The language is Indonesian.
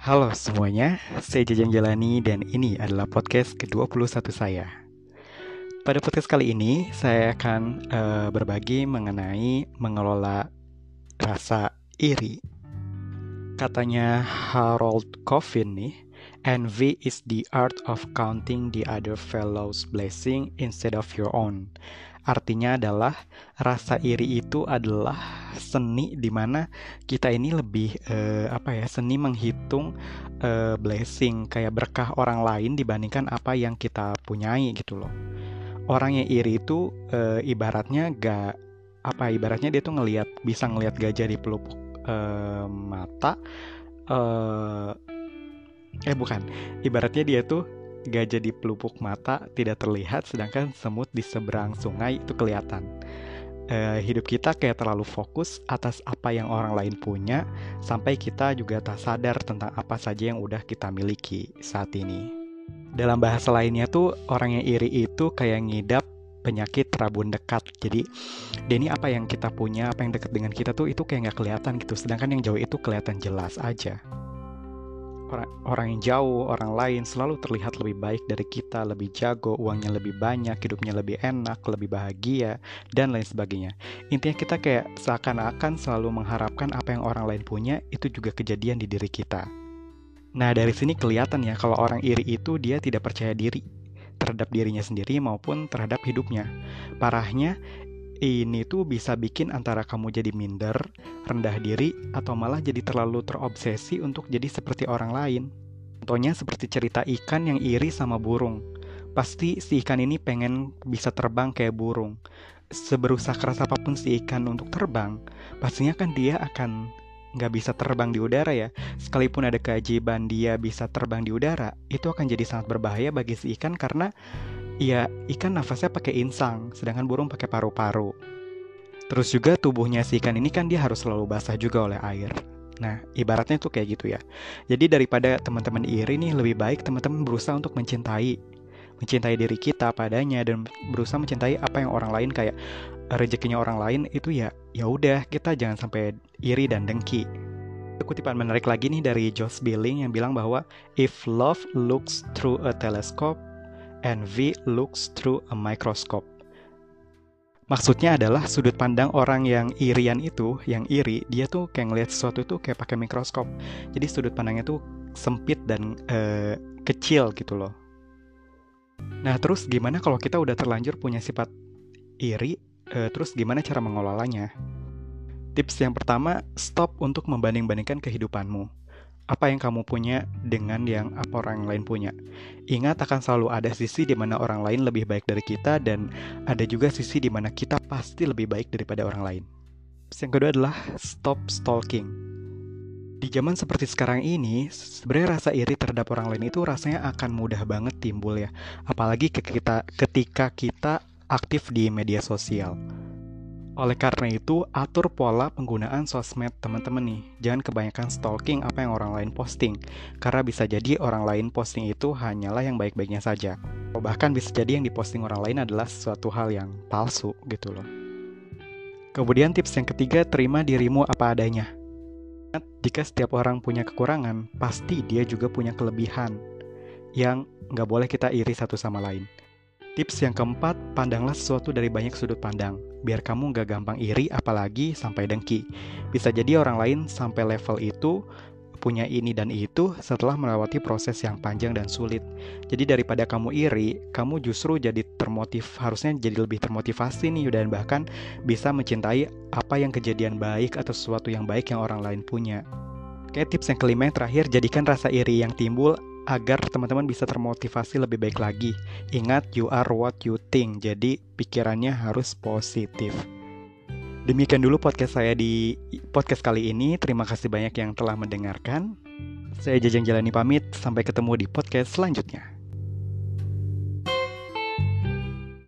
Halo semuanya, saya Jajang Jalani dan ini adalah podcast ke-21 saya. Pada podcast kali ini, saya akan uh, berbagi mengenai mengelola rasa iri. Katanya Harold Coffin nih, envy is the art of counting the other fellow's blessing instead of your own. Artinya adalah rasa iri itu adalah seni di mana kita ini lebih uh, apa ya seni menghitung uh, blessing kayak berkah orang lain dibandingkan apa yang kita punyai gitu loh. Orang yang iri itu uh, ibaratnya gak apa ibaratnya dia tuh ngelihat bisa ngelihat gajah di pelupuk uh, mata uh, eh bukan ibaratnya dia tuh gajah di pelupuk mata tidak terlihat, sedangkan semut di seberang sungai itu kelihatan. Uh, hidup kita kayak terlalu fokus atas apa yang orang lain punya, sampai kita juga tak sadar tentang apa saja yang udah kita miliki saat ini. Dalam bahasa lainnya tuh, orang yang iri itu kayak ngidap penyakit rabun dekat. Jadi, ini apa yang kita punya, apa yang dekat dengan kita tuh itu kayak nggak kelihatan gitu. Sedangkan yang jauh itu kelihatan jelas aja orang, orang yang jauh, orang lain selalu terlihat lebih baik dari kita, lebih jago, uangnya lebih banyak, hidupnya lebih enak, lebih bahagia, dan lain sebagainya. Intinya kita kayak seakan-akan selalu mengharapkan apa yang orang lain punya itu juga kejadian di diri kita. Nah dari sini kelihatan ya kalau orang iri itu dia tidak percaya diri terhadap dirinya sendiri maupun terhadap hidupnya. Parahnya ini tuh bisa bikin antara kamu jadi minder, rendah diri, atau malah jadi terlalu terobsesi untuk jadi seperti orang lain. Contohnya seperti cerita ikan yang iri sama burung. Pasti si ikan ini pengen bisa terbang kayak burung. Seberusaha keras apa pun si ikan untuk terbang, pastinya kan dia akan nggak bisa terbang di udara ya. Sekalipun ada keajaiban dia bisa terbang di udara, itu akan jadi sangat berbahaya bagi si ikan karena Iya, ikan nafasnya pakai insang, sedangkan burung pakai paru-paru. Terus juga tubuhnya si ikan ini kan dia harus selalu basah juga oleh air. Nah, ibaratnya tuh kayak gitu ya. Jadi daripada teman-teman iri nih, lebih baik teman-teman berusaha untuk mencintai mencintai diri kita padanya dan berusaha mencintai apa yang orang lain kayak rezekinya orang lain itu ya ya udah kita jangan sampai iri dan dengki. Kutipan menarik lagi nih dari Josh Billing yang bilang bahwa if love looks through a telescope envy looks through a microscope. Maksudnya adalah sudut pandang orang yang irian itu, yang iri, dia tuh kayak ngelihat sesuatu itu kayak pakai mikroskop. Jadi sudut pandangnya tuh sempit dan uh, kecil gitu loh. Nah terus gimana kalau kita udah terlanjur punya sifat iri, uh, terus gimana cara mengelolanya? Tips yang pertama, stop untuk membanding-bandingkan kehidupanmu apa yang kamu punya dengan yang apa orang lain punya. Ingat akan selalu ada sisi di mana orang lain lebih baik dari kita dan ada juga sisi di mana kita pasti lebih baik daripada orang lain. Yang kedua adalah stop stalking. Di zaman seperti sekarang ini, sebenarnya rasa iri terhadap orang lain itu rasanya akan mudah banget timbul ya. Apalagi ketika kita aktif di media sosial. Oleh karena itu, atur pola penggunaan sosmed teman-teman nih. Jangan kebanyakan stalking apa yang orang lain posting, karena bisa jadi orang lain posting itu hanyalah yang baik-baiknya saja. Bahkan bisa jadi yang diposting orang lain adalah sesuatu hal yang palsu gitu loh. Kemudian tips yang ketiga, terima dirimu apa adanya. Jika setiap orang punya kekurangan, pasti dia juga punya kelebihan yang nggak boleh kita iri satu sama lain. Tips yang keempat, pandanglah sesuatu dari banyak sudut pandang, biar kamu gak gampang iri apalagi sampai dengki. Bisa jadi orang lain sampai level itu punya ini dan itu setelah melewati proses yang panjang dan sulit. Jadi daripada kamu iri, kamu justru jadi termotiv, harusnya jadi lebih termotivasi nih dan bahkan bisa mencintai apa yang kejadian baik atau sesuatu yang baik yang orang lain punya. Oke, tips yang kelima yang terakhir, jadikan rasa iri yang timbul agar teman-teman bisa termotivasi lebih baik lagi. Ingat, you are what you think, jadi pikirannya harus positif. Demikian dulu podcast saya di podcast kali ini. Terima kasih banyak yang telah mendengarkan. Saya Jajang Jalani pamit, sampai ketemu di podcast selanjutnya.